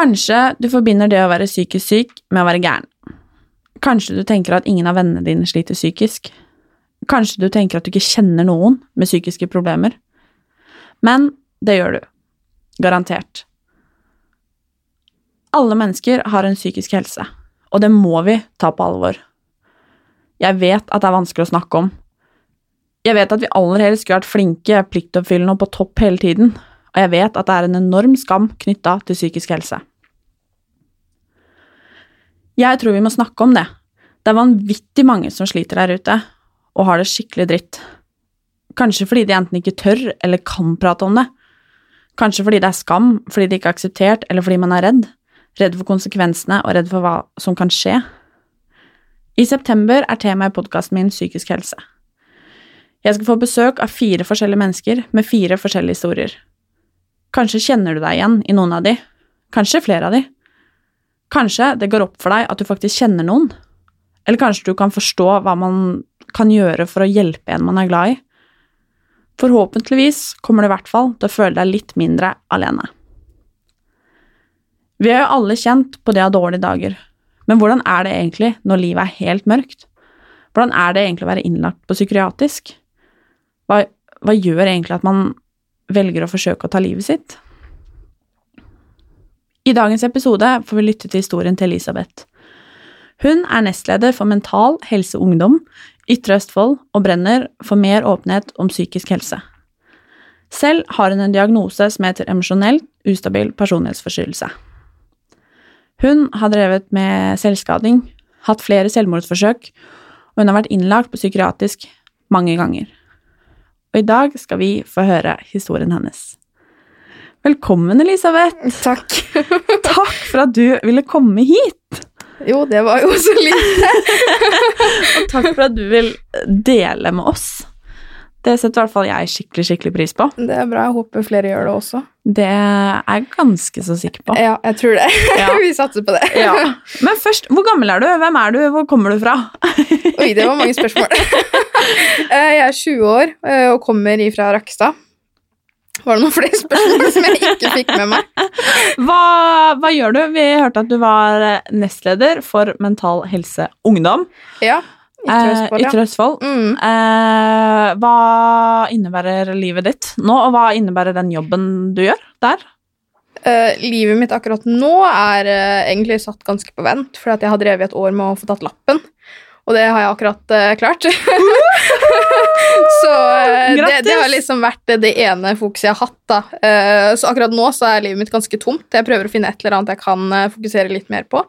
Kanskje du forbinder det å være psykisk syk med å være gæren. Kanskje du tenker at ingen av vennene dine sliter psykisk. Kanskje du tenker at du ikke kjenner noen med psykiske problemer. Men det gjør du. Garantert. Alle mennesker har en psykisk helse, og det må vi ta på alvor. Jeg vet at det er vanskelig å snakke om. Jeg vet at vi aller helst skulle vært flinke, pliktoppfyllende og på topp hele tiden, og jeg vet at det er en enorm skam knytta til psykisk helse. Jeg tror vi må snakke om det. Det er vanvittig mange som sliter der ute, og har det skikkelig dritt. Kanskje fordi de enten ikke tør eller kan prate om det. Kanskje fordi det er skam, fordi det ikke er akseptert, eller fordi man er redd. Redd for konsekvensene og redd for hva som kan skje. I september er temaet i podkasten min psykisk helse. Jeg skal få besøk av fire forskjellige mennesker med fire forskjellige historier. Kanskje kjenner du deg igjen i noen av de, kanskje flere av de. Kanskje det går opp for deg at du faktisk kjenner noen, eller kanskje du kan forstå hva man kan gjøre for å hjelpe en man er glad i. Forhåpentligvis kommer du i hvert fall til å føle deg litt mindre alene. Vi har jo alle kjent på det av dårlige dager, men hvordan er det egentlig når livet er helt mørkt? Hvordan er det egentlig å være innlagt på psykiatrisk? Hva, hva gjør egentlig at man velger å forsøke å ta livet sitt? I dagens episode får vi lytte til historien til Elisabeth. Hun er nestleder for Mental Helse Ungdom, Ytre Østfold, og brenner for mer åpenhet om psykisk helse. Selv har hun en diagnose som heter emosjonell ustabil personlighetsforstyrrelse. Hun har drevet med selvskading, hatt flere selvmordsforsøk, og hun har vært innlagt på psykiatrisk mange ganger. Og i dag skal vi få høre historien hennes. Velkommen, Elisabeth. Takk. Takk for at du ville komme hit. Jo, det var jo så lite. Og takk for at du vil dele med oss. Det setter i hvert fall jeg skikkelig skikkelig pris på. Det er bra. Jeg håper flere gjør det også. Det er jeg ganske så sikker på. Ja, jeg tror det. Ja. Vi satser på det. Ja. Men først, hvor gammel er du? Hvem er du? Hvor kommer du fra? Oi, det var mange spørsmål. Eh, Jeg er 20 år eh, og kommer ifra Rakkestad. Var det noen flere spørsmål som jeg ikke fikk med meg? Hva, hva gjør du? Vi hørte at du var nestleder for Mental Helse Ungdom. Ja, Ytre eh, Østfold, ja. Ytre Østfold. Mm. Eh, hva innebærer livet ditt nå, og hva innebærer den jobben du gjør der? Eh, livet mitt akkurat nå er eh, egentlig satt ganske på vent, fordi jeg har drevet et år med å få tatt lappen. Og det har jeg akkurat eh, klart. så eh, det, det har liksom vært det ene fokuset jeg har hatt. da. Eh, så akkurat nå så er livet mitt ganske tomt. Jeg prøver å finne et eller annet jeg kan eh, fokusere litt mer på.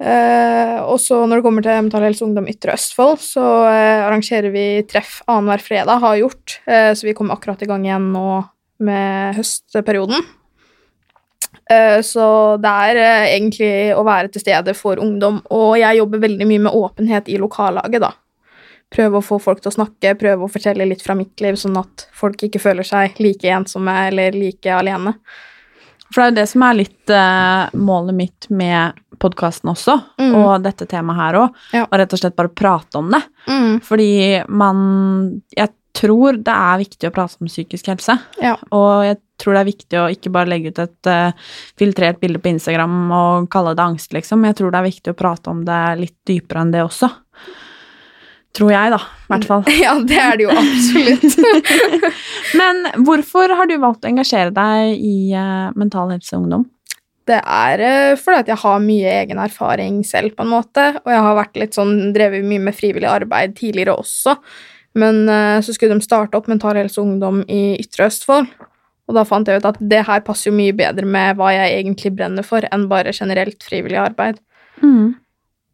Og så når det kommer til Mental Helse Ungdom Ytre Østfold, så arrangerer vi treff annenhver fredag, har gjort. Så vi kommer akkurat i gang igjen nå med høstperioden. Så det er egentlig å være til stede for ungdom, og jeg jobber veldig mye med åpenhet i lokallaget, da. Prøve å få folk til å snakke, prøve å fortelle litt fra mitt liv, sånn at folk ikke føler seg like ensomme eller like alene. For det er jo det som er litt uh, målet mitt med podkasten også, Mm. og dette temaet her òg, Ja. og rett og slett bare prate om det. Mm. Fordi man Jeg tror det er viktig å prate om psykisk helse. Ja. Og jeg tror det er viktig å ikke bare legge ut et uh, filtrert bilde på Instagram og kalle det angst, liksom. Jeg tror det er viktig å prate om det litt dypere enn det også. Tror jeg, da. I hvert fall. Ja, det er det jo absolutt. Men hvorfor har du valgt å engasjere deg i uh, Mental Helse Ungdom? Det er uh, fordi at jeg har mye egen erfaring selv, på en måte. Og jeg har vært litt sånn, drevet mye med frivillig arbeid tidligere også. Men uh, så skulle de starte opp Mental Helse Ungdom i Ytre Østfold. Og da fant jeg ut at det her passer jo mye bedre med hva jeg egentlig brenner for, enn bare generelt frivillig arbeid. Mm.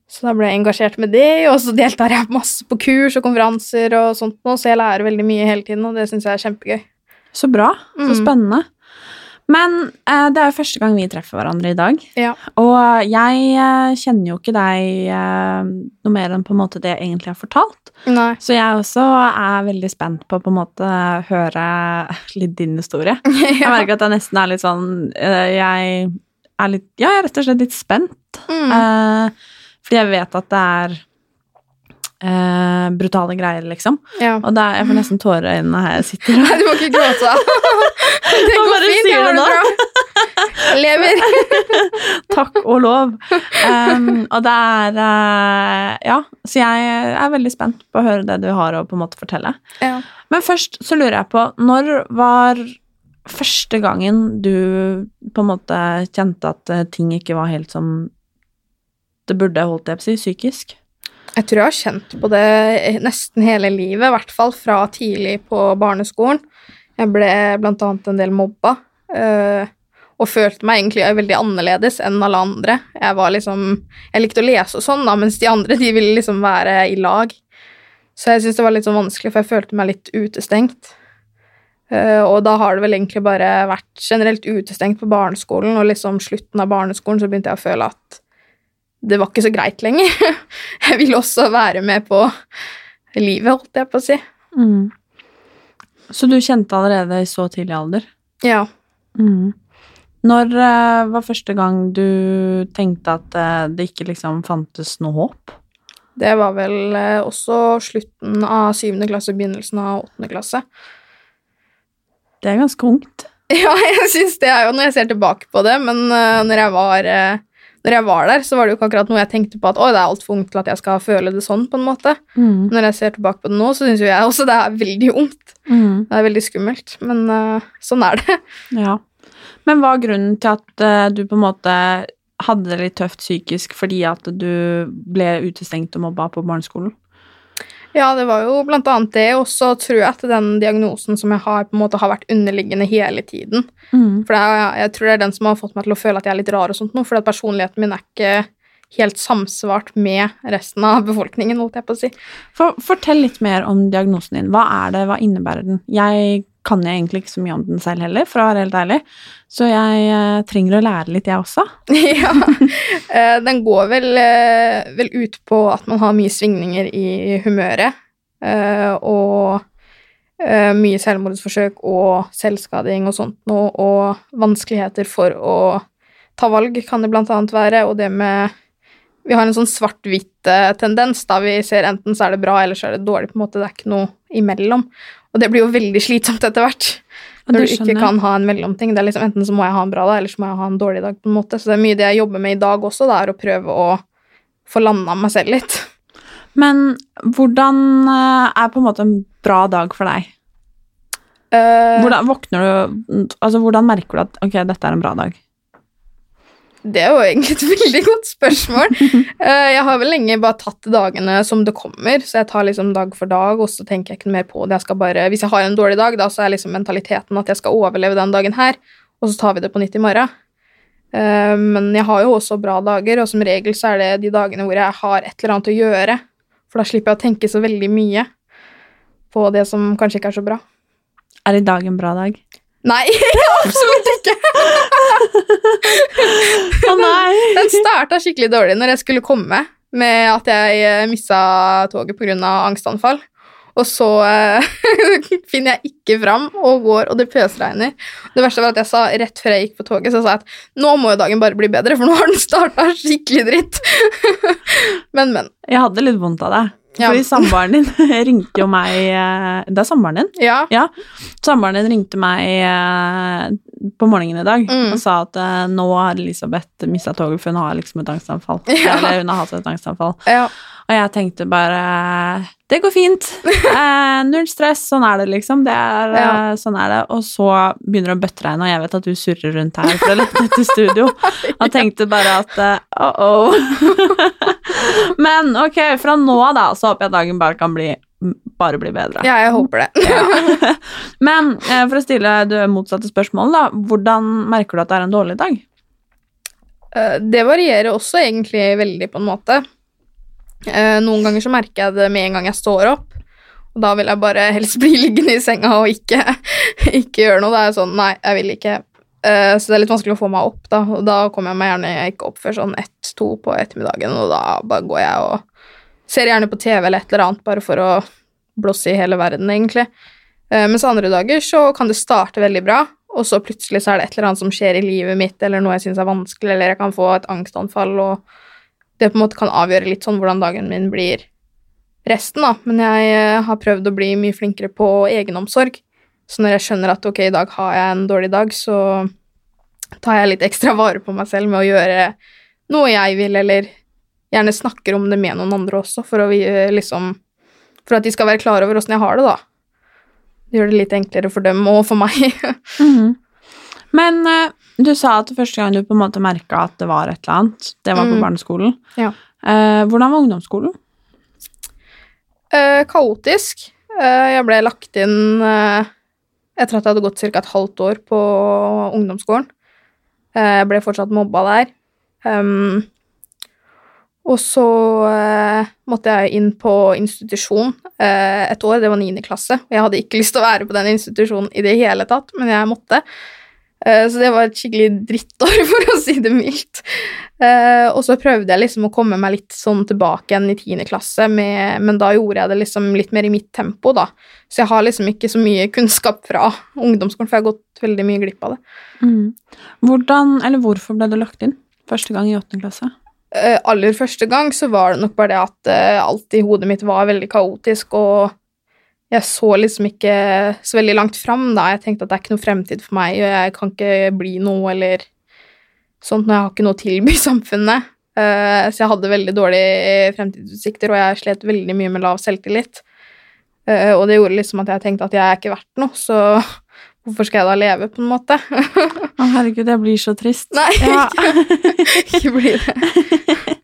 Så da ble jeg engasjert med det, og så deltar jeg masse på kurs og konferanser og sånt nå, så jeg lærer veldig mye hele tiden, og det syns jeg er kjempegøy. Så bra. Så Mm. spennende. Men eh, det er jo første gang vi treffer hverandre i dag. Ja. Og jeg eh, kjenner jo ikke deg eh, noe mer enn på en måte det jeg egentlig har fortalt. Nei. Så jeg også er veldig spent på på en måte høre litt din historie. Jeg merker at jeg nesten er litt sånn eh, Jeg er litt Ja, jeg er rett og slett litt spent. Mm. Fordi jeg vet at det er eh, brutale greier, liksom. ja. Og det er, jeg får nesten tårer i øynene her jeg sitter. Nei, du må ikke gråte. Det går bare fint, jeg har det bra. Lever. Takk og lov. Um, og det er uh, Ja, så jeg er veldig spent på å høre det du har å på en måte fortelle. Ja. Men først så lurer jeg på, når var første gangen du på en måte kjente at eh, ting ikke var helt som det burde, holdt jeg på å si, psykisk? Jeg tror jeg har kjent på det nesten hele livet, i hvert fall fra tidlig på barneskolen. Jeg ble blant annet en del mobba, øh, og følte meg egentlig veldig annerledes enn alle andre. Jeg var liksom Jeg likte å lese og sånn, da, mens de andre de ville liksom være i lag. Så jeg syntes det var litt sånn vanskelig, for jeg følte meg litt utestengt. Eh, og da har det vel egentlig bare vært generelt utestengt på barneskolen, og liksom slutten av barneskolen så begynte jeg å føle at det var ikke så greit lenger. jeg ville også være med på livet, holdt jeg på å si. Mm. Så du kjente allerede i så tidlig alder? Ja. Mm. Når uh, var første gang du tenkte at uh, det ikke liksom fantes noe håp? Det var vel uh, også slutten av syvende klasse, begynnelsen av åttende klasse. Det er ganske ungt. Ja, jeg syns det er jo når jeg ser tilbake på det, men når, jeg var, når jeg var der, så var det jo ikke akkurat noe jeg tenkte på at oi, det er altfor ungt til at jeg skal føle det sånn, på en måte. Mm. Når jeg ser tilbake på det nå, så syns jo jeg også det er veldig ungt. Mm. Det er veldig skummelt, men uh, sånn er det. Ja. Men hva er grunnen til at uh, du på en måte hadde det litt tøft psykisk fordi at du ble utestengt og mobba på barneskolen? Ja, det var jo blant annet det, og så tror jeg at den diagnosen som jeg har, på en måte har vært underliggende hele tiden. Mm. For er, jeg tror det er den som har fått meg til å føle at jeg er litt rar og sånt nå, fordi at personligheten min er ikke helt samsvart med resten av befolkningen, holdt jeg på å si. For, fortell litt mer om diagnosen din. Hva er det, hva innebærer den? Jeg kan jeg egentlig ikke så mye om den selv heller, for å være helt ærlig, så jeg eh, trenger å lære litt, jeg også. ja, eh, den går vel, eh, vel ut på at man har mye svingninger i humøret, og mye selvmordsforsøk og selvskading og sånt noe, og vanskeligheter for å ta valg kan det blant annet være, og det med vi har en sånn svart-hvitt-tendens, da. Vi ser enten så er det bra, eller så er det dårlig, på en måte, det er ikke noe imellom. Og det blir jo veldig slitsomt etter hvert. Når du ikke kan ha en mellomting. Det er liksom Enten så må jeg ha en bra dag, eller så må jeg ha en dårlig dag. på en måte. Så det er mye det jeg jobber med i dag også, det er å prøve å få landa meg selv litt. Men hvordan eh, er på en måte en bra dag for deg? Eh, Hvordan våkner du Altså, hvordan merker du at ok, dette er en bra dag? Det er jo egentlig et veldig godt spørsmål. Eh, jeg har vel lenge bare tatt dagene som det kommer, så jeg tar liksom dag for dag, og så tenker jeg ikke noe mer på det. Jeg skal bare, hvis jeg har en dårlig dag, da så er liksom mentaliteten at jeg skal overleve den dagen her, og så tar vi det på nytt i morgen. Eh, men jeg har jo også bra dager, og som regel så er det de dagene hvor jeg har et eller annet å gjøre, for da slipper jeg å tenke så veldig mye på det som kanskje ikke er så bra. Er i dag en bra dag? Nei, absolutt ikke! Å nei! Den starta skikkelig dårlig når jeg skulle komme, med at jeg mista toget pga. angstanfall. Og så eh, finner jeg ikke fram og går, og det pøsregner. Det verste var at jeg sa rett før jeg gikk på toget, så sa jeg at nå må jo dagen bare bli bedre, for nå har den starta skikkelig dritt. men, men. Jeg hadde litt vondt av det. Ja. Fordi samboeren din ringte jo meg eh, Det er samboeren din? Ja. Ja. Samboeren din ringte meg eh, på morgenen i dag Mm. og sa at eh, nå har Elisabeth mista toget, for hun har liksom et angstanfall. Ja. Eller hun har hatt et angstanfall. Ja. Og jeg tenkte bare Det går fint. Eh, null stress. Sånn er det, liksom. Det er, Ja. eh, sånn er det. Og så begynner det å bøtteregne, og jeg vet at du surrer rundt her for å lette etter studio. Og tenkte bare at eh, oh-oh. Men ok, fra nå av da, så håper jeg dagen bare kan bli bare bli bedre. ja, jeg håper det. Men eh, for å stille det motsatte spørsmålet, da. Hvordan merker du at det er en dårlig dag? Eh, Det varierer også egentlig veldig, på en måte. Eh, Noen ganger så merker jeg det med en gang jeg står opp, og da vil jeg bare helst bli liggende i senga og ikke, ikke gjøre noe. Da er jeg sånn Nei, jeg vil ikke. Eh, Så det er litt vanskelig å få meg opp, da. Og da kommer jeg meg gjerne ikke opp før sånn ett-to på ettermiddagen, og da bare går jeg og ser gjerne på TV eller et eller annet, bare for å blåse i hele verden, egentlig. Eh, Mens andre dager så kan det starte veldig bra, og så plutselig så er det et eller annet som skjer i livet mitt, eller noe jeg syns er vanskelig, eller jeg kan få et angstanfall, og det på en måte kan avgjøre litt sånn hvordan dagen min blir resten, da. Men jeg eh, har prøvd å bli mye flinkere på egenomsorg. Så når jeg skjønner at ok, i dag har jeg en dårlig dag, så tar jeg litt ekstra vare på meg selv med å gjøre noe jeg vil, eller gjerne snakker om det med noen andre også, for å eh, liksom For at de skal være klar over åssen jeg har det, da. Det gjør det litt enklere for dem og for meg. Mhm. Men eh, du sa at første gang du på en måte merka at det var et eller annet, det var på Mm. barneskolen. Ja. Eh, hvordan var ungdomsskolen? Eh, kaotisk. Eh, jeg ble lagt inn eh, etter at jeg hadde gått ca. et halvt år på ungdomsskolen. Eh, jeg ble fortsatt mobba der. Ehm, og så eh, måtte jeg inn på institusjon eh, et år, det var 9. klasse. Og jeg hadde ikke lyst til å være på den institusjonen i det hele tatt, men jeg måtte. Eh, så det var et skikkelig drittår, for å si det mildt. Eh, og så prøvde jeg liksom å komme meg litt sånn tilbake igjen i 10. klasse, med, men da gjorde jeg det liksom litt mer i mitt tempo, da. Så jeg har liksom ikke så mye kunnskap fra ungdomsskolen, for jeg har gått veldig mye glipp av det. Mm. Hvordan, eller hvorfor ble det lagt inn første gang i åttende klasse? Eh, aller første gang så var det nok bare det at alt i hodet mitt var veldig kaotisk, og jeg så liksom ikke så veldig langt fram, da. Jeg tenkte at det er ikke noe fremtid for meg, og jeg kan ikke bli noe eller sånt når jeg har ikke noe å tilby samfunnet. Eh, så jeg hadde veldig dårlige fremtidsutsikter, og jeg slet veldig mye med lav selvtillit. Eh, og det gjorde liksom at jeg tenkte at jeg er ikke verdt noe, så hvorfor skal jeg da leve, på en måte? Å, herregud, jeg blir så trist. Nei, Ja. ikke bli det.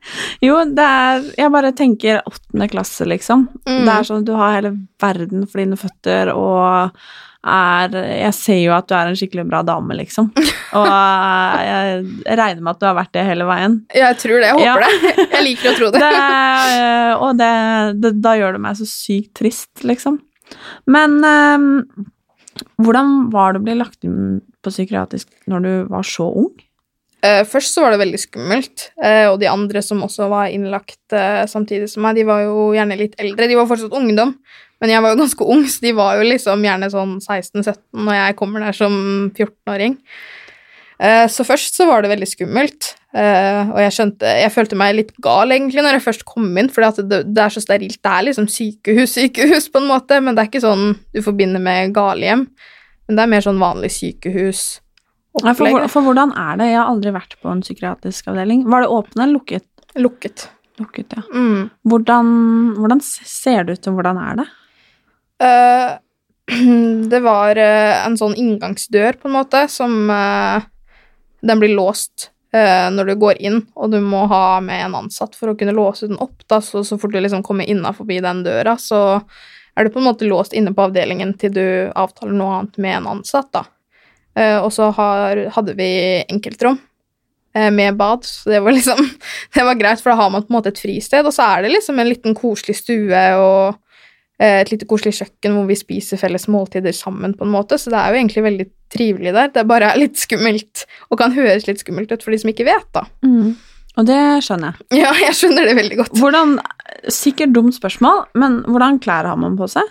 Jo, det er Jeg bare tenker åttende klasse, liksom. Mm. Det er sånn at du har hele verden for dine føtter, og er Jeg ser jo at du er en skikkelig bra dame, liksom. Og jeg regner med at du har vært det hele veien. Ja, Jeg tror det, jeg håper Ja. det. Jeg liker å tro det. Det, og det, det, da gjør det meg så sykt trist, liksom. Men eh, hvordan var det å bli lagt inn på psykiatrisk når du var så ung? Eh, først så var det veldig skummelt, eh, og de andre som også var innlagt eh, samtidig som meg, de var jo gjerne litt eldre. De var fortsatt ungdom, men jeg var jo ganske ung, så de var jo liksom gjerne sånn 16-17 når jeg kommer der som 14-åring. Eh, så først så var det veldig skummelt, eh, og jeg skjønte Jeg følte meg litt gal, egentlig, når jeg først kom inn, for det, det er så sterilt. Det er liksom sykehus, sykehus, på en måte, men det er ikke sånn du forbinder med galehjem. Men det er mer sånn vanlig sykehus. Ja, for, for hvordan er det? Jeg har aldri vært på en psykiatrisk avdeling. Var det åpen eller lukket? Lukket. Lukket, ja. Mm. Hvordan, hvordan ser det ut, og hvordan er det? Uh, det var en sånn inngangsdør, på en måte, som eh, Den blir låst eh, når du går inn, og du må ha med en ansatt for å kunne låse den opp. Da, så, så fort du liksom kommer innafor den døra, så er du på en måte låst inne på avdelingen til du avtaler noe annet med en ansatt. da. Eh, og så har, hadde vi enkeltrom eh, med bad, så det var liksom Det var greit, for da har man på en måte et fristed, og så er det liksom en liten koselig stue og et lite koselig kjøkken hvor vi spiser felles måltider sammen, på en måte, så det er jo egentlig veldig trivelig der. Det bare er litt skummelt, og kan høres litt skummelt ut for de som ikke vet, da. Og det skjønner jeg. Ja, jeg skjønner det veldig godt. Hvordan, Sikkert dumt spørsmål, men hvordan klær har man på seg?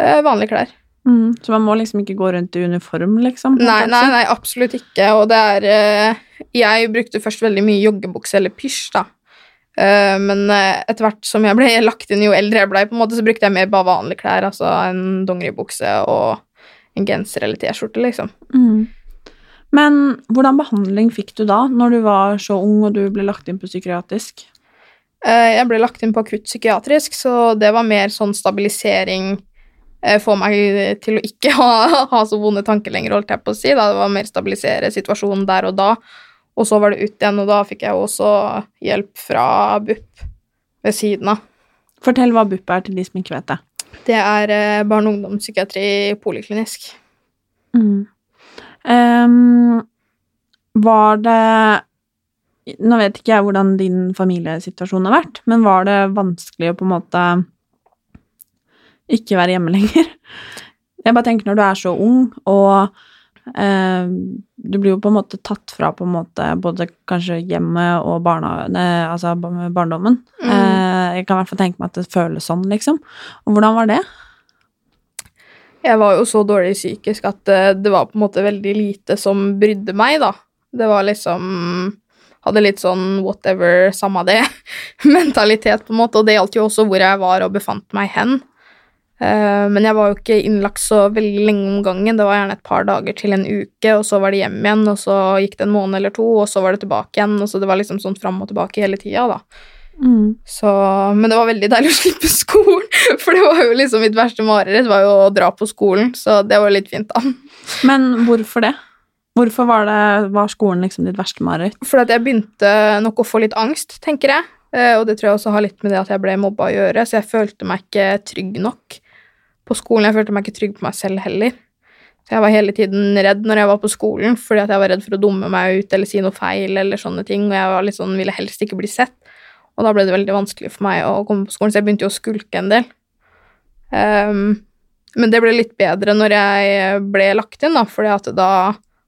Eh, vanlige klær. Mm, så man må liksom ikke gå rundt i uniform, liksom? Nei, nei, nei, absolutt ikke. Og det er eh, Jeg brukte først veldig mye joggebukse eller pysj, da. Eh, men eh, etter hvert som jeg ble lagt inn, jo eldre jeg ble, på en måte, så brukte jeg mer bare vanlige klær. Altså en dongeribukse og en genser eller T-skjorte, liksom. Mm. Men hvordan behandling fikk du da, når du var så ung og du ble lagt inn på psykiatrisk? Eh, Jeg ble lagt inn på akutt psykiatrisk, så det var mer sånn stabilisering få meg til å ikke ha, ha så vonde tanker lenger, holdt jeg på å si. Da. Det var mer stabilisere situasjonen der og da. Og så var det ut igjen, og da fikk jeg også hjelp fra BUP ved siden av. Fortell hva BUP er til de som ikke vet det. Det er eh, barne- og ungdomspsykiatri poliklinisk. Mm. Um, var det Nå vet ikke jeg hvordan din familiesituasjon har vært, men var det vanskelig å på en måte ikke være hjemme lenger? Jeg bare tenker når du er så ung, og du blir jo på en måte tatt fra på en måte både kanskje hjemmet og barna, nei, altså barndommen. Mm. Eh, jeg kan i hvert fall tenke meg at det føles sånn, liksom. Og hvordan var det? Jeg var jo så dårlig psykisk at eh, det var på en måte veldig lite som brydde meg, da. Det var liksom Hadde litt sånn whatever, samme det, mentalitet, på en måte. Og det gjaldt jo også hvor jeg var og befant meg hen. Eh, Men jeg var jo ikke innlagt så veldig lenge om gangen. Det var gjerne et par dager til en uke, og så var det hjem igjen, og så gikk det en måned eller to, og så var det tilbake igjen. Og så det var liksom sånn fram og tilbake hele tida, da. Mm. Så, men det var veldig deilig å slippe skolen, for det var jo liksom mitt verste mareritt var jo å dra på skolen, så det var litt fint, da. Men hvorfor det? Hvorfor var, det, var skolen liksom ditt verste mareritt? Fordi at jeg begynte nok å få litt angst, tenker jeg. Eh, Og det tror jeg også har litt med det at jeg ble mobba å gjøre, så jeg følte meg ikke trygg nok på skolen. Jeg følte meg ikke trygg på meg selv heller. Så jeg var hele tiden redd når jeg var på skolen, fordi at jeg var redd for å dumme meg ut eller si noe feil eller sånne ting, og jeg sånn, ville helst ikke bli sett. Og da ble det veldig vanskelig for meg å komme på skolen, så jeg begynte jo å skulke en del. Um, men det ble litt bedre når jeg ble lagt inn, da, fordi da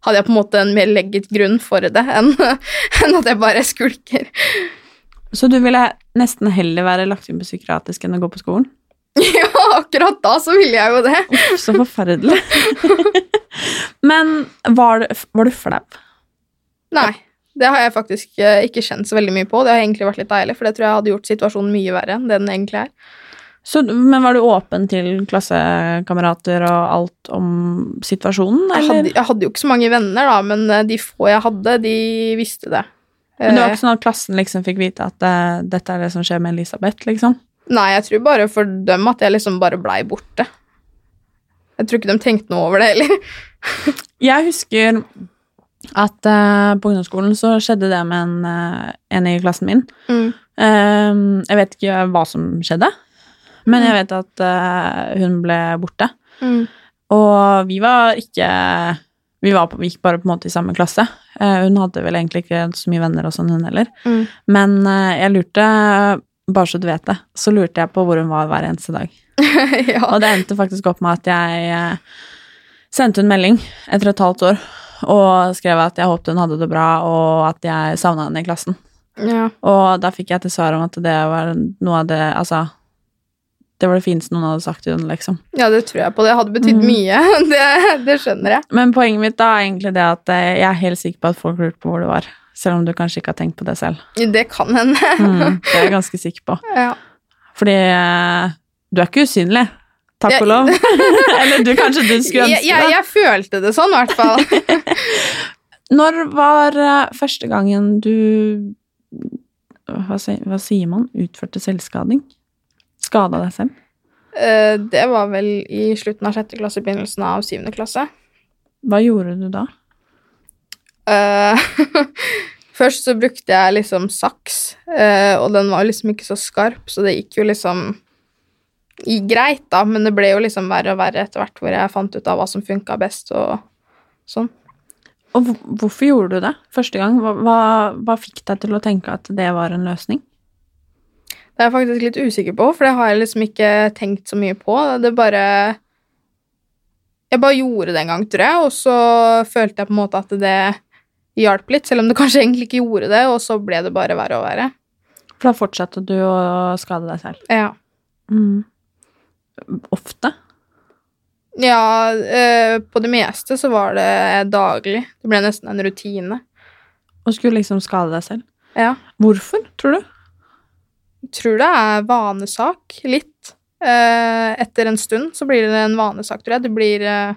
hadde jeg på en måte en mer legget grunn for det enn, enn at jeg bare skulker. Så du ville nesten heller være lagt inn på psykiatrisk enn å gå på skolen? Ja, akkurat da så ville jeg jo det. Uff, så forferdelig. Men var du, var du flau? Nei, det har jeg faktisk eh, ikke kjent så veldig mye på. Det har egentlig vært litt deilig, for det tror jeg hadde gjort situasjonen mye verre enn det den egentlig er. Så, men var du åpen til klassekamerater og alt om situasjonen, Jeg hadde, jeg hadde jo ikke så mange venner, da, men eh, de få jeg hadde, de visste det. Men det var Eh, ikke sånn at klassen liksom fikk vite at eh, dette er det som skjer med Elisabeth, liksom? Nei, jeg tror bare for dem at jeg liksom bare blei borte. Jeg tror ikke de tenkte noe over det heller. Jeg husker at uh, på ungdomsskolen så skjedde det med en, uh, en i klassen min. Mm. Eh, jeg vet ikke hva som skjedde, men jeg vet at uh, hun ble borte. Mm. Og vi var ikke Vi var på, vi gikk bare på en måte i samme klasse. Eh, hun hadde vel egentlig ikke så mye venner og sånn, hun heller. Mm. Men eh, jeg lurte, bare så du vet det, så lurte jeg på hvor hun var hver eneste dag. ja. Og det endte faktisk opp med at jeg eh, sendte en melding etter et halvt år og skrev at jeg håpet hun hadde det bra, og at jeg savna henne i klassen. ja. Og da fikk jeg til svar om at det var noe av det Altså, det var det fineste noen hadde sagt til henne, liksom. Ja, det tror jeg på. Det hadde betydd Mm. mye. Det, det skjønner jeg. Men poenget mitt da er egentlig det at eh, jeg er helt sikker på at folk lurte på hvor det var. Selv om du kanskje ikke har tenkt på det selv. Det kan hende. Mm, det er jeg ganske sikker på. Ja. Fordi eh, du er ikke usynlig. Takk Jeg- og lov. Eller du kanskje du skulle Jeg, ønske jeg, det. jeg følte det sånn, i hvert fall. Når var eh, første gangen du hva, hva sier man? Utførte selvskading? Skada deg selv? Eh, det var vel i slutten av sjette klasse, begynnelsen av syvende klasse. Hva gjorde du da? Eh, Først så brukte jeg liksom saks, eh, og den var liksom ikke så skarp, så det gikk jo liksom i greit, da, men det ble jo liksom verre og verre etter hvert hvor jeg fant ut av hva som funka best og sånn. Og hvorfor gjorde du det første gang? Hva, hva, hva fikk deg til å tenke at det var en løsning? Det er jeg faktisk litt usikker på, for det har jeg liksom ikke tenkt så mye på. Det bare Jeg bare gjorde det en gang, tror jeg, og så følte jeg på en måte at det hjalp litt, selv om det kanskje egentlig ikke gjorde det, og så ble det bare verre og verre. For da fortsatte du å skade deg selv. Ja. Mm. Ofte? Ja, eh, på det meste så var det daglig. Det ble nesten en rutine. Og skulle liksom skade deg selv. Ja. Hvorfor, tror du? Jeg tror det er vanesak, litt. Eh, etter en stund så blir det en vanesak, tror jeg. Det blir eh,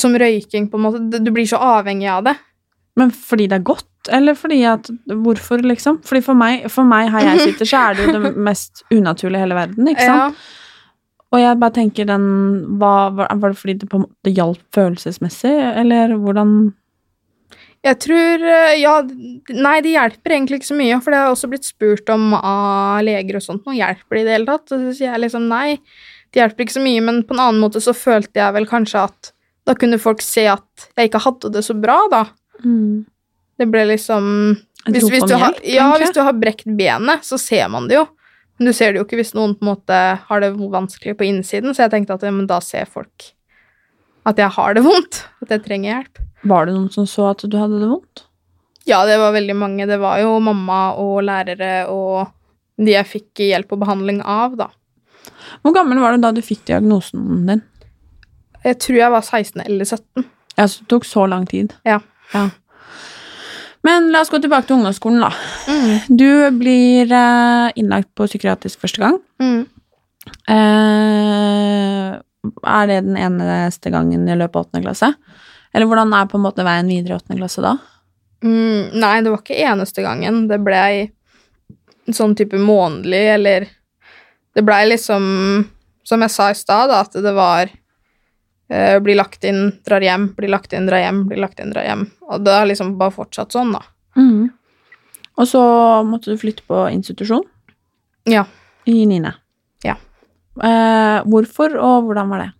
Som røyking, på en måte. Du blir så avhengig av det. Men fordi det er godt, eller fordi at Hvorfor, liksom? Fordi for meg, for meg her jeg sitter, så er det jo det mest unaturlige i hele verden, ikke sant? Og jeg bare tenker den hva, Var det fordi det på en måte hjalp følelsesmessig, eller hvordan Jeg tror eh, Ja, nei, det hjelper egentlig ikke så mye, for det har også blitt spurt om av leger og sånt, nå hjelper det i det hele tatt? Og så sier jeg liksom nei, det hjelper ikke så mye, men på en annen måte så følte jeg vel kanskje at da kunne folk se at jeg ikke hadde det så bra, da. Det ble liksom hvis, hvis, du har, ja, hvis du har brekt benet, så ser man det jo. Men du ser det jo ikke hvis noen på en måte har det vanskelig på innsiden, så jeg tenkte at ja, men da ser folk at jeg har det vondt, at jeg trenger hjelp. Var det noen som så at du hadde det vondt? Ja, det var veldig mange. Det var jo mamma og lærere og de jeg fikk hjelp og behandling av, da. Hvor gammel var du da du fikk diagnosen din? Jeg tror jeg var 16 eller 17. Ja, så det tok så lang tid. Ja. Men la oss gå tilbake til ungdomsskolen, da. Mm. Du blir eh, innlagt på psykiatrisk første gang. Mm. Eh, er det den eneste gangen i løpet av åttende klasse? Eller hvordan er på en måte veien videre i åttende klasse da? Mm, nei, det var ikke eneste gangen. Det blei en sånn type månedlig, eller Det blei liksom, som jeg sa i stad, at det var eh, bli lagt inn, drar hjem, blir lagt inn, drar hjem, blir lagt inn, drar hjem. Og det har liksom bare fortsatt sånn, da. Og så måtte du flytte på institusjon Ja. i Nine? Ja. Eh, hvorfor, og hvordan var det?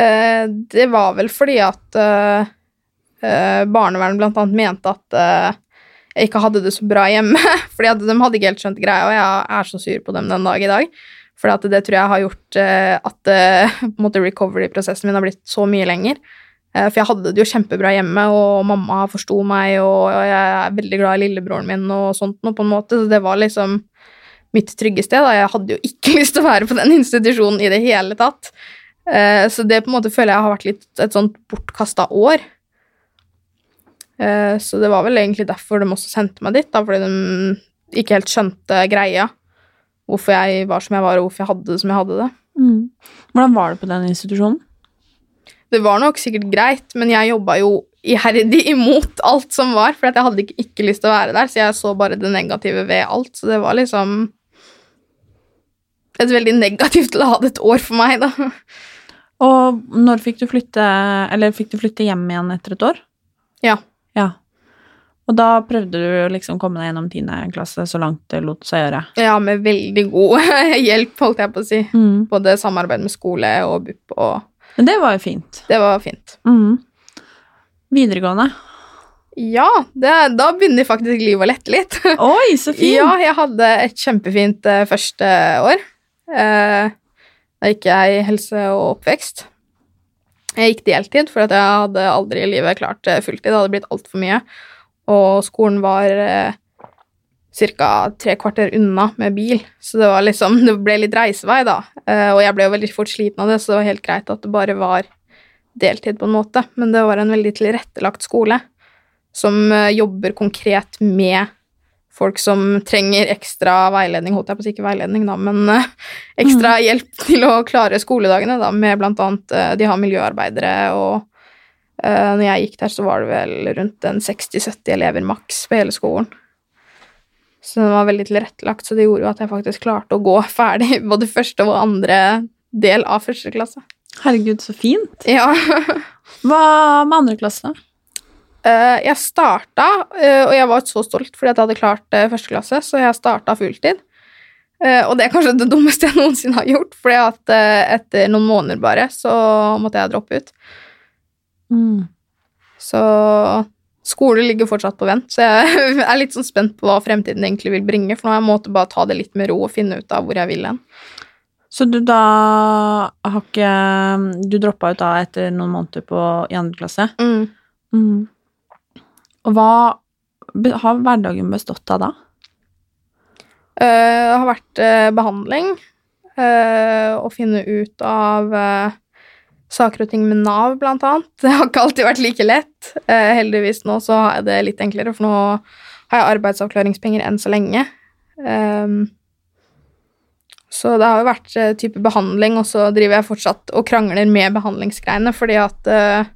Eh, det var vel fordi at eh, eh, barnevernet blant annet mente at eh, jeg ikke hadde det så bra hjemme. fordi de hadde ikke helt skjønt greia, og jeg er så sur på dem den dag i dag. For det tror jeg har gjort eh, at måte recovery-prosessen min har blitt så mye lenger. Eh, for jeg hadde det jo kjempebra hjemme, og mamma forsto meg, og jeg er veldig glad i lillebroren min og sånt noe, på en måte. Så det var liksom mitt trygge sted. Og Jeg hadde jo ikke lyst til å være på den institusjonen i det hele tatt. Så det på en måte føler jeg har vært litt et sånt bortkasta år. Så det var vel egentlig derfor de også sendte meg dit, da, fordi de ikke helt skjønte greia. Hvorfor jeg var som jeg var, og hvorfor jeg hadde det som jeg hadde det. Hvordan var det på den institusjonen? Det var nok sikkert greit, men jeg jobba jo iherdig imot alt som var, for jeg hadde ikke, ikke lyst til å være der, så jeg så bare det negative ved alt. Så det var liksom et veldig negativt ladet år for meg, da. Og når fikk du flytte, eller fikk du flytte hjem igjen etter et år? Ja. Og da prøvde du liksom å komme deg gjennom tiende klasse så langt det lot seg gjøre. Ja, med veldig god hjelp, holdt jeg på å si. Mm. Både samarbeid med skole og BUP og Men det var jo fint. Det var fint. Mm. Videregående. Ja, det, da begynner faktisk livet å lette litt. Oi, så fint! Ja, jeg hadde et kjempefint eh, første år. Eh, da gikk jeg helse og oppvekst. Jeg gikk deltid, for jeg hadde aldri i livet klart eh, fulltid. Det hadde blitt altfor mye. Og skolen var eh, ca. tre kvarter unna med bil, så det var liksom Det ble litt reisevei, da. Eh, og jeg ble jo veldig fort sliten av det, så det var helt greit at det bare var deltid, på en måte. Men det var en veldig tilrettelagt skole som eh, jobber konkret med folk som trenger ekstra veiledning, holdt jeg på å si ikke veiledning, da, men eh, ekstra hjelp til å klare skoledagene, da, med blant annet eh, De har miljøarbeidere, og uh, når jeg gikk der, så var det vel rundt en 60-70 elever maks på hele skolen. Så den var veldig tilrettelagt, så det gjorde jo at jeg faktisk klarte å gå ferdig både første og andre del av første klasse. Herregud, så fint. Ja. Hva med andre klasse? Uh, jeg starta, uh, og jeg var så stolt fordi jeg hadde klart uh, første klasse, så jeg starta fulltid. Eh, og det er kanskje det dummeste jeg noensinne har gjort, fordi at eh, etter noen måneder bare, så måtte jeg droppe ut. Mm. Så skole ligger fortsatt på vent, så jeg er litt sånn spent på hva fremtiden egentlig vil bringe, for nå har jeg måttet bare ta det litt med ro og finne ut av hvor jeg vil hen. Så du da har ikke Du droppa ut da etter noen måneder på, i andre klasse? Mm. Mm. Og hva har hverdagen bestått av da? Eh, Det har vært eh, behandling, eh, å finne ut av eh, saker og ting med Nav, blant annet. Det har ikke alltid vært like lett. Eh, heldigvis nå så jeg det litt enklere, for nå har jeg arbeidsavklaringspenger enn så lenge. Um, Så det har jo vært eh, type behandling, og så driver jeg fortsatt og krangler med behandlingsgreiene, fordi at eh,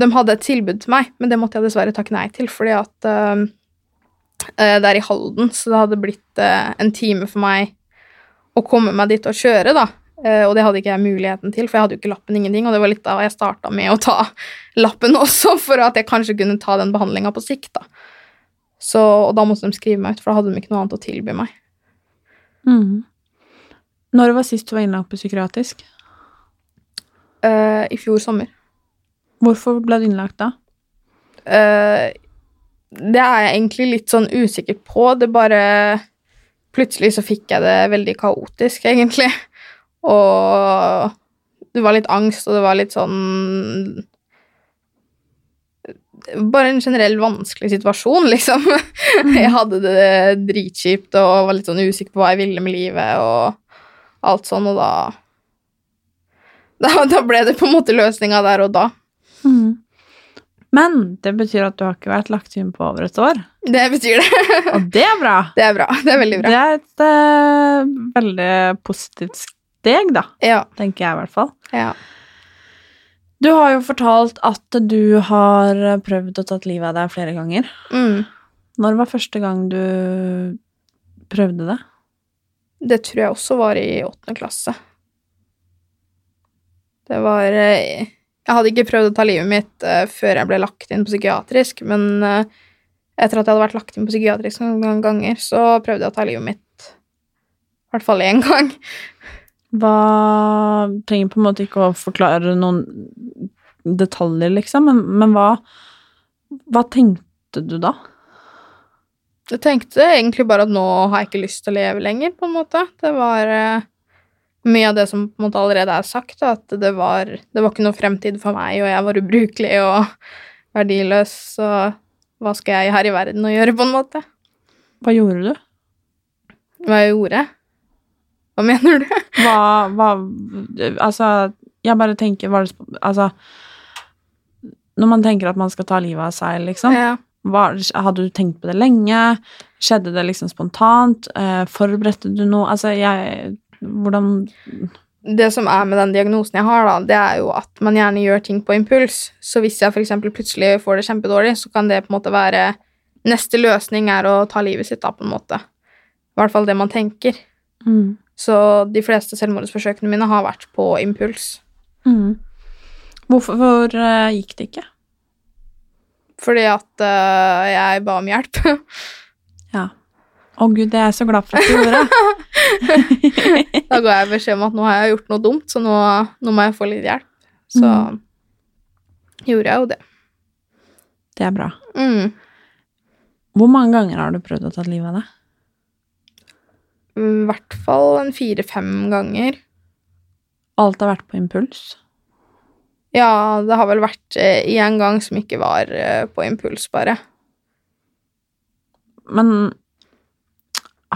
de hadde et tilbud til meg, men det måtte jeg dessverre takke nei til, fordi at eh, eh, det er i Halden, så det hadde blitt eh, en time for meg å komme meg dit og kjøre, da. Eh, og det hadde ikke jeg muligheten til, for jeg hadde jo ikke lappen ingenting, og det var litt da jeg starta med å ta lappen også, for at jeg kanskje kunne ta den behandlinga på sikt, da. Så, og da måtte de skrive meg ut, for da hadde de ikke noe annet å tilby meg. Mm. Når var sist du var innlagt på psykiatrisk? Uh, I fjor sommer. Hvorfor ble du innlagt da? Uh, det er jeg egentlig litt sånn usikker på. Det bare Plutselig så fikk jeg det veldig kaotisk, egentlig. Og det var litt angst, og det var litt sånn Bare en generell vanskelig situasjon, liksom. Jeg hadde det dritkjipt og var litt sånn usikker på hva jeg ville med livet og alt sånn, og da Da, da ble det på en måte løsninga der og da. Mm. Men det betyr at du har ikke vært lagt inn på over et år. Det betyr det. Og det er bra! Det er bra. Det er veldig bra. Det er et uh, veldig positivt steg, da. Ja. Tenker jeg i hvert fall. ja. Du har jo fortalt at du har prøvd å ta livet av deg flere ganger. Mm. Når var første gang du prøvde det? Det tror jeg også var i åttende klasse. Det var eh, Jeg hadde ikke prøvd å ta livet mitt eh, før jeg ble lagt inn på psykiatrisk, men eh, etter at jeg hadde vært lagt inn på psykiatrisk noen ganger, så prøvde jeg å ta livet mitt i hvert fall én gang. Hva Trenger på en måte ikke å forklare noen detaljer, liksom, men, men hva Hva tenkte du da? Jeg tenkte egentlig bare at nå har jeg ikke lyst til å leve lenger, på en måte. Det var eh, mye av det som på en måte allerede er sagt, da, at det var, det var ikke noe fremtid for meg, og jeg var ubrukelig og verdiløs, så hva skal jeg her i verden å gjøre, på en måte? Hva gjorde du? Hva jeg gjorde? Hva mener du? Hva, hva Altså, jeg bare tenker hva, Altså Når man tenker at man skal ta livet av seg, liksom Ja. hva, Hadde du tenkt på det lenge? Skjedde det liksom spontant? Eh, forberedte du noe? Altså, jeg Hvordan Det som er med den diagnosen jeg har, da, det er jo at man gjerne gjør ting på impuls. Så hvis jeg f.eks. plutselig får det kjempedårlig, så kan det på en måte være Neste løsning er å ta livet sitt, da, på en måte. I hvert fall det man tenker. mm. Så de fleste selvmordsforsøkene mine har vært på impuls. Mm. Hvorfor hvor, uh, gikk det ikke? Fordi at uh, jeg ba om hjelp. Ja. Å gud, det er jeg så glad for at du gjorde. da ga jeg beskjed om at nå har jeg gjort noe dumt, så nå, nå må jeg få litt hjelp. Så gjorde jeg jo det. Det er bra. Mm. Hvor mange ganger har du prøvd å ta livet av deg? I hvert fall en fire-fem ganger. Alt har vært på impuls? Ja, det har vel vært én gang som ikke var eh, på impuls, bare. Men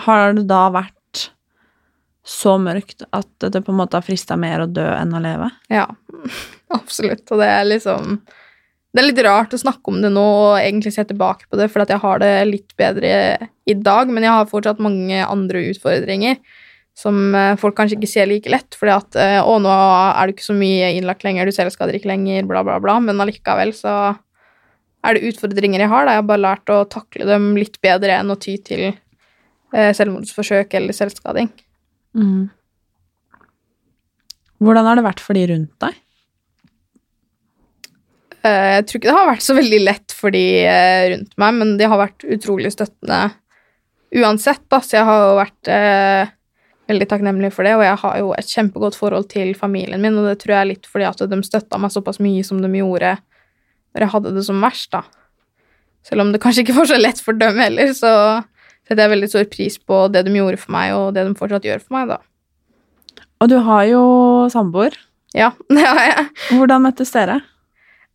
har det da vært så mørkt at det på en måte har frista mer å dø enn å leve? Ja, absolutt. Og det er liksom Det er litt rart å snakke om det nå og egentlig se tilbake på det, for jeg har det litt bedre i dag, men jeg har fortsatt mange andre utfordringer som eh, folk kanskje ikke ser like lett, fordi at eh, Å, nå er du ikke så mye innlagt lenger, du selvskader ikke lenger, bla, bla, bla, men allikevel så er det utfordringer jeg har, da. Jeg har bare lært å takle dem litt bedre enn å ty til eh, selvmordsforsøk eller selvskading. Mm. Hvordan har det vært for de rundt deg? Eh, Jeg tror ikke det har vært så veldig lett for de eh, rundt meg, men de har vært utrolig støttende uansett. Da. Så jeg har jo vært eh, veldig takknemlig for det, og jeg har jo et kjempegodt forhold til familien min, og det tror jeg er litt fordi at de støtta meg såpass mye som de gjorde når jeg hadde det som verst, da. Selv om det kanskje ikke var så lett for dem heller, så setter jeg veldig stor pris på det de gjorde for meg, og det de fortsatt gjør for meg, da. Og du har jo samboer. Ja, det har jeg. Hvordan møttes dere?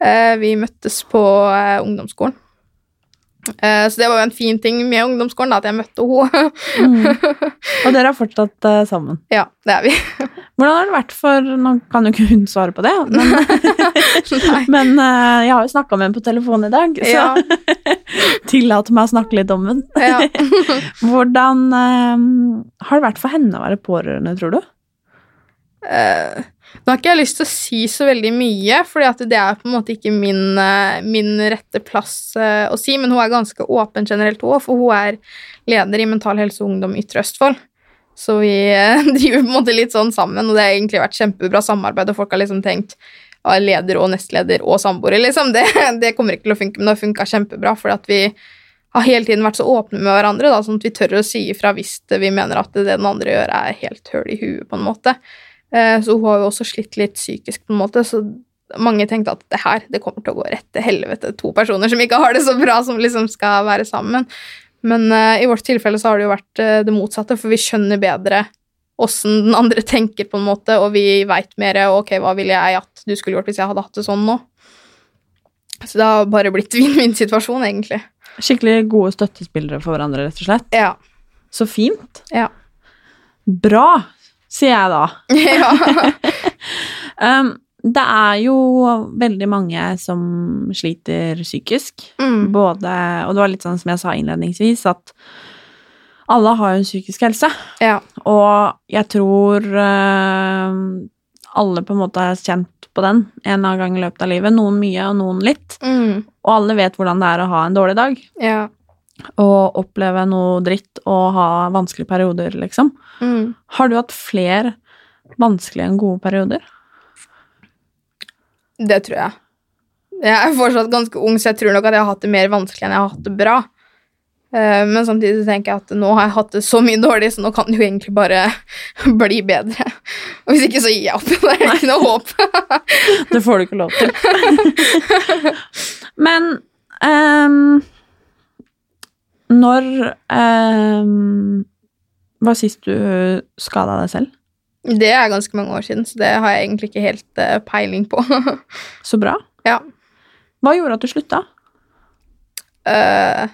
Eh, Vi møttes på eh, ungdomsskolen. Eh, Så det var jo en fin ting med ungdomsskolen, da, at jeg møtte henne. Og dere er fortsatt sammen. ja, det er vi. Hvordan har det vært for Nå kan jo ikke hun svare på det, men, men jeg har jo snakka med henne på telefonen i dag, så Ja. tillat meg å snakke litt om henne. Ja. Hvordan har det vært for henne å være pårørende, tror du? Eh, nå har ikke jeg lyst til å si så veldig mye, fordi det er på en måte ikke min, eh, min rette plass eh, å si, men hun er ganske åpen generelt òg, for hun er leder i Mental Helse og Ungdom Ytre Østfold. Så vi eh, driver på en måte litt sånn sammen, og det har egentlig vært kjempebra samarbeid, og folk har liksom tenkt ja, leder og nestleder og samboere, liksom. Det, det kommer ikke til å funke, men det har funka kjempebra, fordi at vi har hele tiden vært så åpne med hverandre, da, sånn at vi tør å si ifra hvis vi mener at det den andre gjør, er helt høl i huet, på en måte. Eh, Så hun har jo også slitt litt psykisk, på en måte, så mange tenkte at det her det kommer til å gå rett til helvete. To personer som ikke har det så bra, som liksom skal være sammen. Men eh, i vårt tilfelle så har det jo vært eh, det motsatte, for vi skjønner bedre åssen den andre tenker, på en måte, og vi veit mer ok, hva ville jeg at du skulle gjort hvis jeg hadde hatt det sånn nå. Så det har bare blitt vinn-vinn-situasjon, egentlig. Skikkelig gode støttespillere for hverandre, rett og slett. Ja. Så fint. Ja. Bra, sier jeg da. ja. Um, det er jo veldig mange som sliter psykisk. Mm. Både, og det var litt sånn som jeg sa innledningsvis, at alle har jo en psykisk helse. ja. Og jeg tror uh, alle på en måte har kjent på den en eller annen gang i løpet av livet. Noen mye, og noen litt. Mm. Og alle vet hvordan det er å ha en dårlig dag. Ja. Og oppleve noe dritt og ha vanskelige perioder, liksom. Mm. Har du hatt flere vanskelige enn gode perioder? Det tror jeg. Jeg er fortsatt ganske ung, så jeg tror nok at jeg har hatt det mer vanskelig enn jeg har hatt det bra. Eh, Men samtidig tenker jeg at nå har jeg hatt det så mye dårlig, så nå kan det jo egentlig bare bli bedre. Og hvis ikke, så gir jeg opp. Det er ikke noe håp. Det får du ikke lov til. Men ehm, når eh, var sist du skada deg selv? Det er ganske mange år siden, så det har jeg egentlig ikke helt eh, peiling på. Så bra. ja. Hva gjorde at du slutta? Eh,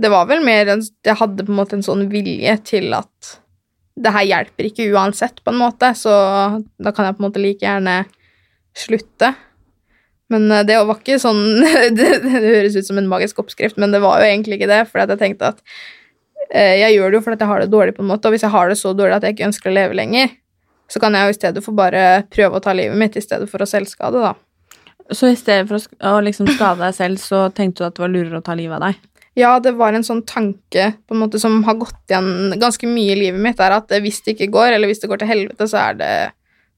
det var vel mer en Jeg hadde på en måte en sånn vilje til at det her hjelper ikke uansett, på en måte, så da kan jeg på en måte like gjerne slutte. Men eh, det var ikke sånn det, det høres ut som en magisk oppskrift, men det var jo egentlig ikke det, for jeg tenkte at eh, jeg gjør det jo fordi jeg har det dårlig, på en måte, og hvis jeg har det så dårlig at jeg ikke ønsker å leve lenger, så kan jeg jo i stedet for bare prøve å ta livet mitt i stedet for å selvskade, da. Så i stedet for å, å liksom skade deg selv, så tenkte du at det var lurere å ta livet av deg? Ja, det var en sånn tanke på en måte som har gått igjen ganske mye i livet mitt, er at hvis det ikke går, eller hvis det går til helvete, så er det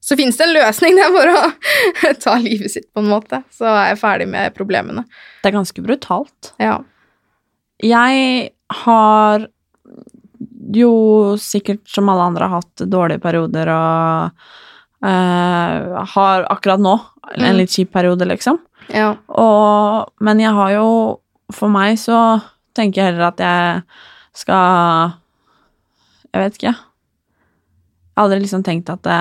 Så fins det en løsning der for å ta livet sitt, på en måte. Så er jeg ferdig med problemene. Det er ganske brutalt. Ja. Jeg har jo sikkert som alle andre hatt dårlige perioder og uh, har akkurat nå en Mm. litt kjip periode, liksom. Ja. Og, men jeg har jo For meg så tenker jeg heller at jeg skal Jeg vet ikke. Jeg har aldri liksom tenkt at det,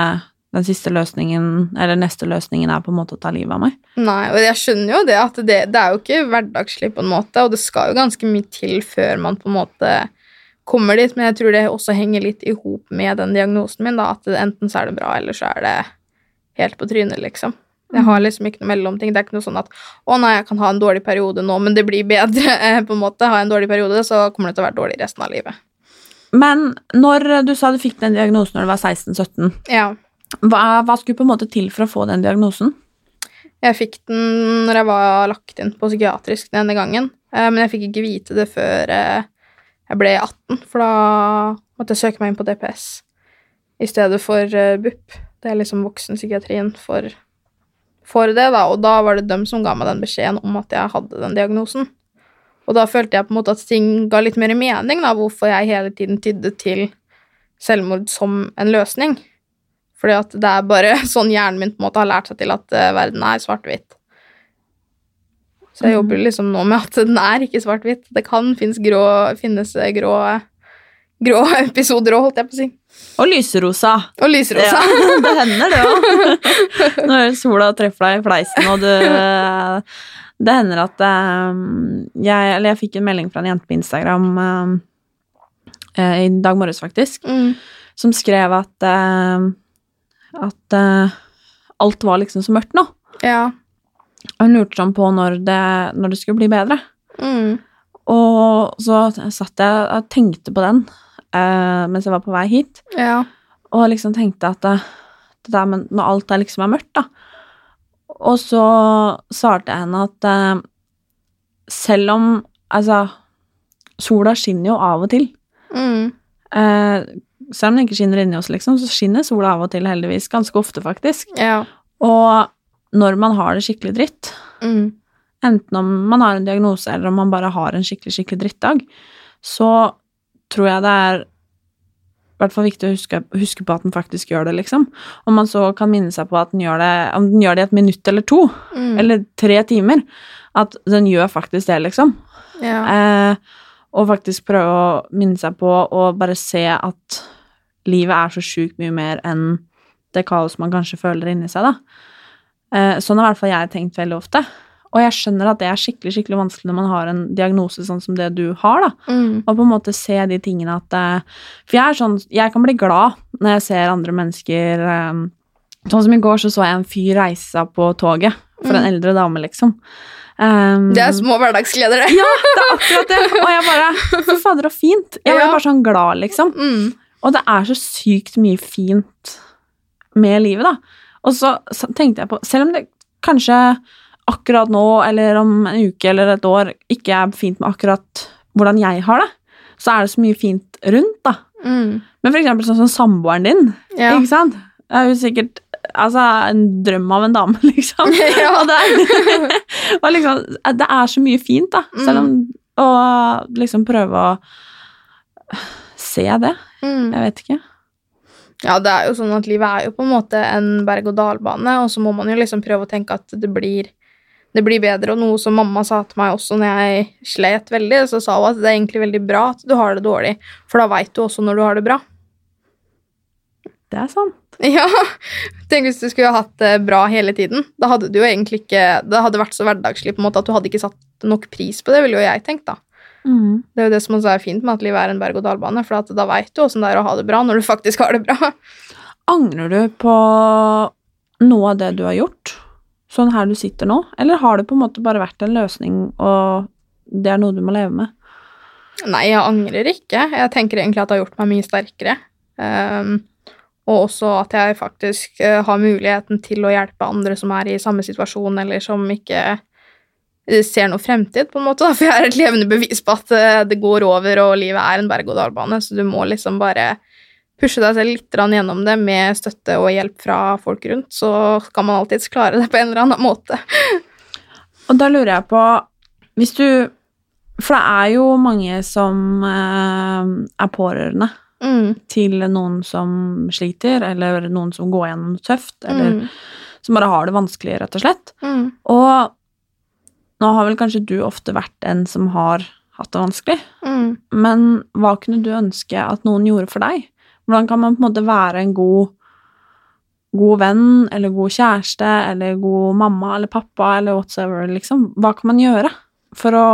den siste løsningen, eller neste løsningen, er på en måte å ta livet av meg. Nei, og jeg skjønner jo det at det, det er jo ikke hverdagslig, på en måte, og det skal jo ganske mye til før man på en måte kommer dit, men jeg tror det også henger litt i hop med den diagnosen min, da, at enten så er det bra, eller så er det helt på trynet, liksom. Jeg har liksom ikke noe mellomting. Det er ikke noe sånn at 'Å nei, jeg kan ha en dårlig periode nå, men det blir bedre', eh, på en måte. Har jeg en dårlig periode, så kommer det til å være dårlig resten av livet. Men når du sa du fikk den diagnosen når du var 16-17, Ja. Hva, hva skulle på en måte til for å få den diagnosen? Jeg fikk den når jeg var lagt inn på psykiatrisk den ene gangen, eh, men jeg fikk ikke vite det før eh, jeg ble 18, for da måtte jeg søke meg inn på DPS i stedet for eh, BUP. Det er liksom voksenpsykiatrien for, for det, da, og da var det dem som ga meg den beskjeden om at jeg hadde den diagnosen. Og da følte jeg på en måte at ting ga litt mer mening, da, hvorfor jeg hele tiden tydde til selvmord som en løsning. Fordi at det er bare sånn hjernen min på en måte har lært seg til at eh, verden er svart-hvitt. Så jeg jobber liksom nå med at den er ikke svart-hvitt. Det kan finnes, grå, finnes eh, grå, grå episoder òg, holdt jeg på å si. Og lyserosa. Og lyserosa. Ja, det hender det òg. Når sola treffer deg i fleisen, og du Det hender at eh, jeg Eller jeg fikk en melding fra en jente på Instagram eh, eh, i dag morges, faktisk. Mm. som skrev at eh, at uh, alt var liksom så mørkt nå. Ja. Og hun lurte sånn på når det, når det skulle bli bedre. Mm. Og så satt jeg og tenkte på den uh, mens jeg var på vei hit, Ja. og liksom tenkte at det, det der med når alt er liksom er mørkt, da. Og så svarte jeg henne at uh, selv om Altså, sola skinner jo av og til. Mm. Selv om det ikke skinner inni oss, liksom, så skinner sola av og til, heldigvis. Ganske ofte, faktisk. Ja. Og når man har det skikkelig dritt, Mm. enten om man har en diagnose eller om man bare har en skikkelig, skikkelig drittdag, så tror jeg det er i hvert fall viktig å huske, huske på at den faktisk gjør det, liksom. Om man så kan minne seg på at den gjør det, om den gjør det i et minutt eller to, Mm. eller tre timer, at den gjør faktisk det, liksom. Ja. Eh, og faktisk prøve å minne seg på å bare se at livet er så sjukt mye mer enn det kaos man kanskje føler inni seg, da. Eh, sånn har i hvert fall jeg tenkt veldig ofte. Og jeg skjønner at det er skikkelig skikkelig vanskelig når man har en diagnose sånn som det du har, da. Mm. Og på en måte se de tingene at eh, For jeg er sånn Jeg kan bli glad når jeg ser andre mennesker eh, Sånn som i går, så så jeg en fyr reise seg på toget. For en eldre dame, liksom. Um, Det er små hverdagsgleder, det. ja, det er akkurat det. Og jeg bare Fy fader, så fint. Jeg ble Ja. bare sånn glad, liksom. Mm. Og det er så sykt mye fint med livet, da. Og så, tenkte jeg på Selv om det kanskje akkurat nå, eller om en uke eller et år, ikke er fint med akkurat hvordan jeg har det, så er det så mye fint rundt, da. Mm. Men for eksempel sånn som samboeren din, Ja. ikke sant? Det er jo sikkert altså, en drøm av en dame, liksom. Ja. Og, det og liksom, det er så mye fint, da. Selv om Å liksom prøve å se det. Mm. Jeg vet ikke. Ja, det er jo sånn at livet er jo på en måte en berg-og-dal-bane, og så må man jo liksom prøve å tenke at det blir, det blir bedre. Og noe som mamma sa til meg også når jeg slet veldig, så sa hun at det er egentlig veldig bra at du har det dårlig, for da veit du også når du har det bra. Det er sant. Ja, Tenk hvis du skulle hatt det bra hele tiden. Da hadde du jo egentlig ikke Det hadde vært så hverdagslig på en måte at du hadde ikke satt nok pris på det, ville jo jeg tenkt, da. Mm. Det er jo det som også er fint med at livet er en berg-og-dal-bane, for at da veit du åssen det er å ha det bra når du faktisk har det bra. Angrer du på noe av det du har gjort, sånn her du sitter nå, eller har det på en måte bare vært en løsning, og det er noe du må leve med? Nei, jeg angrer ikke. Jeg tenker egentlig at det har gjort meg mye sterkere. Um, og også at jeg faktisk eh, har muligheten til å hjelpe andre som er i samme situasjon, eller som ikke ser noe fremtid, på en måte. For jeg er et levende bevis på at eh, det går over, og livet er en berg-og-dal-bane, så du må liksom bare pushe deg selv litt gjennom det med støtte og hjelp fra folk rundt, så kan man alltids klare det på en eller annen måte. Og da lurer jeg på, hvis du For det er jo mange som eh, er pårørende Mm. til noen som sliter, eller noen som går gjennom tøft, eller Mm. som bare har det vanskelig, rett og slett. Mm. Og nå har vel kanskje du ofte vært en som har hatt det vanskelig, Mm. men hva kunne du ønske at noen gjorde for deg? Hvordan kan man på en måte være en god, god venn, eller god kjæreste, eller god mamma eller pappa, eller whatsoever, liksom? Hva kan man gjøre for å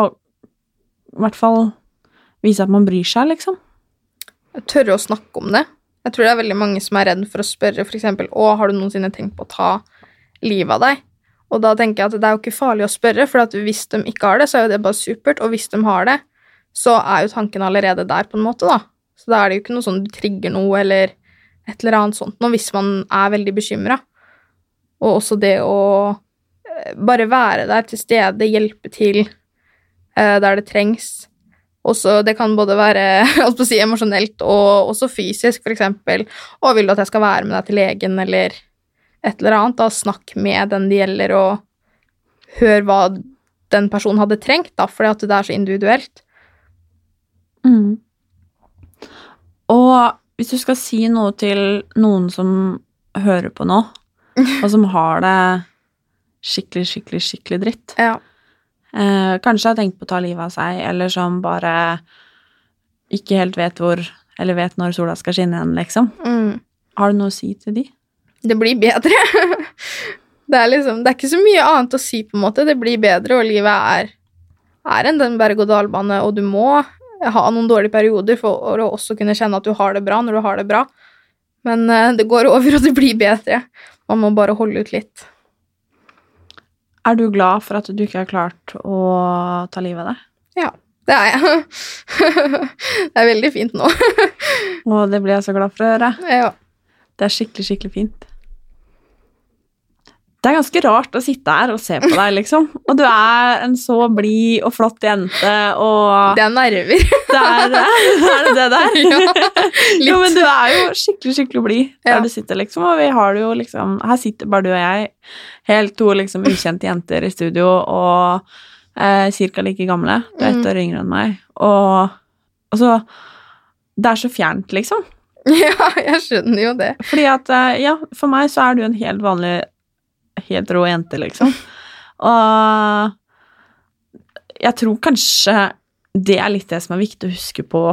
i hvert fall vise at man bryr seg, liksom? tørre å snakke om det. Jeg tror det er veldig mange som er redd for å spørre f.eks.: 'Å, har du noensinne tenkt på å ta livet av deg?' Og da tenker jeg at det er jo ikke farlig å spørre, for hvis de ikke har det, så er jo det bare supert. Og hvis de har det, så er jo tanken allerede der, på en måte, da. Så da er det jo ikke noe sånn du trigger noe, eller et eller annet sånt noe, hvis man er veldig bekymra. Og også det å eh, bare være der til stede, hjelpe til eh, der det trengs. Også, det kan både være si, emosjonelt og også fysisk, eksempel. Å, vil du at jeg skal være med deg til legen, eller et eller annet? Da snakk med den det gjelder, og hør hva den personen hadde trengt, da, fordi at det er så individuelt. Mm. Og hvis du skal si noe til noen som hører på nå, og som har det skikkelig, skikkelig, skikkelig dritt Ja. eh, Kanskje har tenkt på å ta livet av seg, eller som bare ikke helt vet hvor Eller vet når sola skal skinne igjen, liksom. Mm. Har du noe å si til de? Det blir bedre. det er liksom Det er ikke så mye annet å si, på en måte. Det blir bedre, og livet er, er en den berg-og-dal-bane, og du må ha noen dårlige perioder for å også kunne kjenne at du har det bra når du har det bra. Men eh, det går over, og det blir bedre. Man må bare holde ut litt. Er du glad for at du ikke har klart å ta livet av deg? Ja, det er jeg. det er veldig fint nå. Og det blir jeg så glad for å høre. ja. Det er skikkelig, skikkelig fint. Det er ganske rart å sitte her og se på deg, liksom. Og du er en så blid og flott jente, og Det er nerver. det er, er det det der? ja, litt. Jo, men du er jo skikkelig, skikkelig blid der Ja. du sitter, liksom. Og vi har det jo liksom Her sitter bare du og jeg, helt to liksom ukjente jenter i studio, og eh, cirka like gamle. Du er ett Mm. år yngre enn meg. Og, og så Det er så fjernt, liksom. ja, jeg skjønner jo det. Fordi at, eh, ja, for meg så er du en helt vanlig, helt rå jente, liksom. Og jeg tror kanskje det er litt det som er viktig å huske på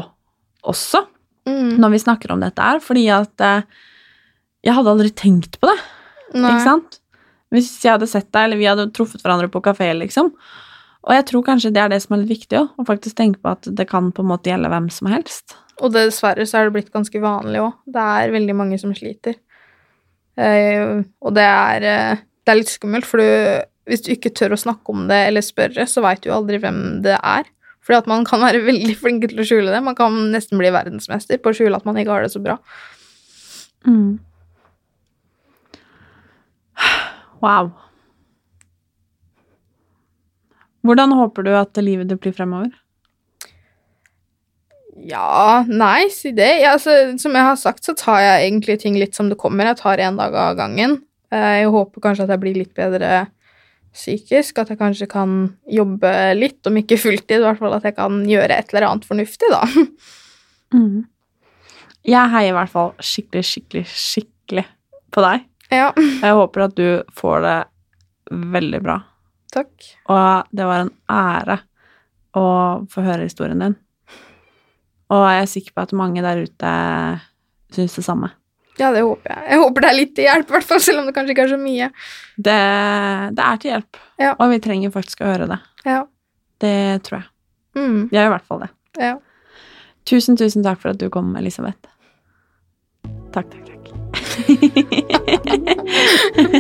også, Mm. når vi snakker om dette her, fordi at eh, jeg hadde aldri tenkt på det, Nei. ikke sant? Hvis jeg hadde sett deg, eller vi hadde truffet hverandre på kafé, liksom. Og jeg tror kanskje det er det som er litt viktig òg, å faktisk tenke på at det kan på en måte gjelde hvem som helst. Og dessverre så er det blitt ganske vanlig òg. Det er veldig mange som sliter. Eh, og det er, eh, det er litt skummelt, for du, hvis du ikke tør å snakke om det eller spørre, så veit du aldri hvem det er. Fordi at man kan være veldig flink til å skjule det. Man kan nesten bli verdensmester på å skjule at man ikke har det så bra. Mm. Wow. Hvordan håper du at livet ditt blir fremover? Ja, nei, si det. Ja, altså, som jeg har sagt, så tar jeg egentlig ting litt som det kommer. Jeg tar én dag av gangen. Eh, Jeg håper kanskje at jeg blir litt bedre psykisk. At jeg kanskje kan jobbe litt, om ikke fulltid, i hvert fall at jeg kan gjøre et eller annet fornuftig, da. Mm. Jeg heier i hvert fall skikkelig, skikkelig, skikkelig på deg. Ja, Jeg håper at du får det veldig bra. takk. Og det var en ære å få høre historien din. Og jeg er sikker på at mange der ute syns det samme. Ja, det håper jeg. Jeg håper det er litt til hjelp, i hvert fall, selv om det kanskje ikke er så mye. Det, det er til hjelp, Ja. og vi trenger faktisk å høre det. Ja. Det tror jeg. Mm, Jeg gjør i hvert fall det. ja. Tusen, tusen takk for at du kom, Elisabeth. Takk, takk, takk.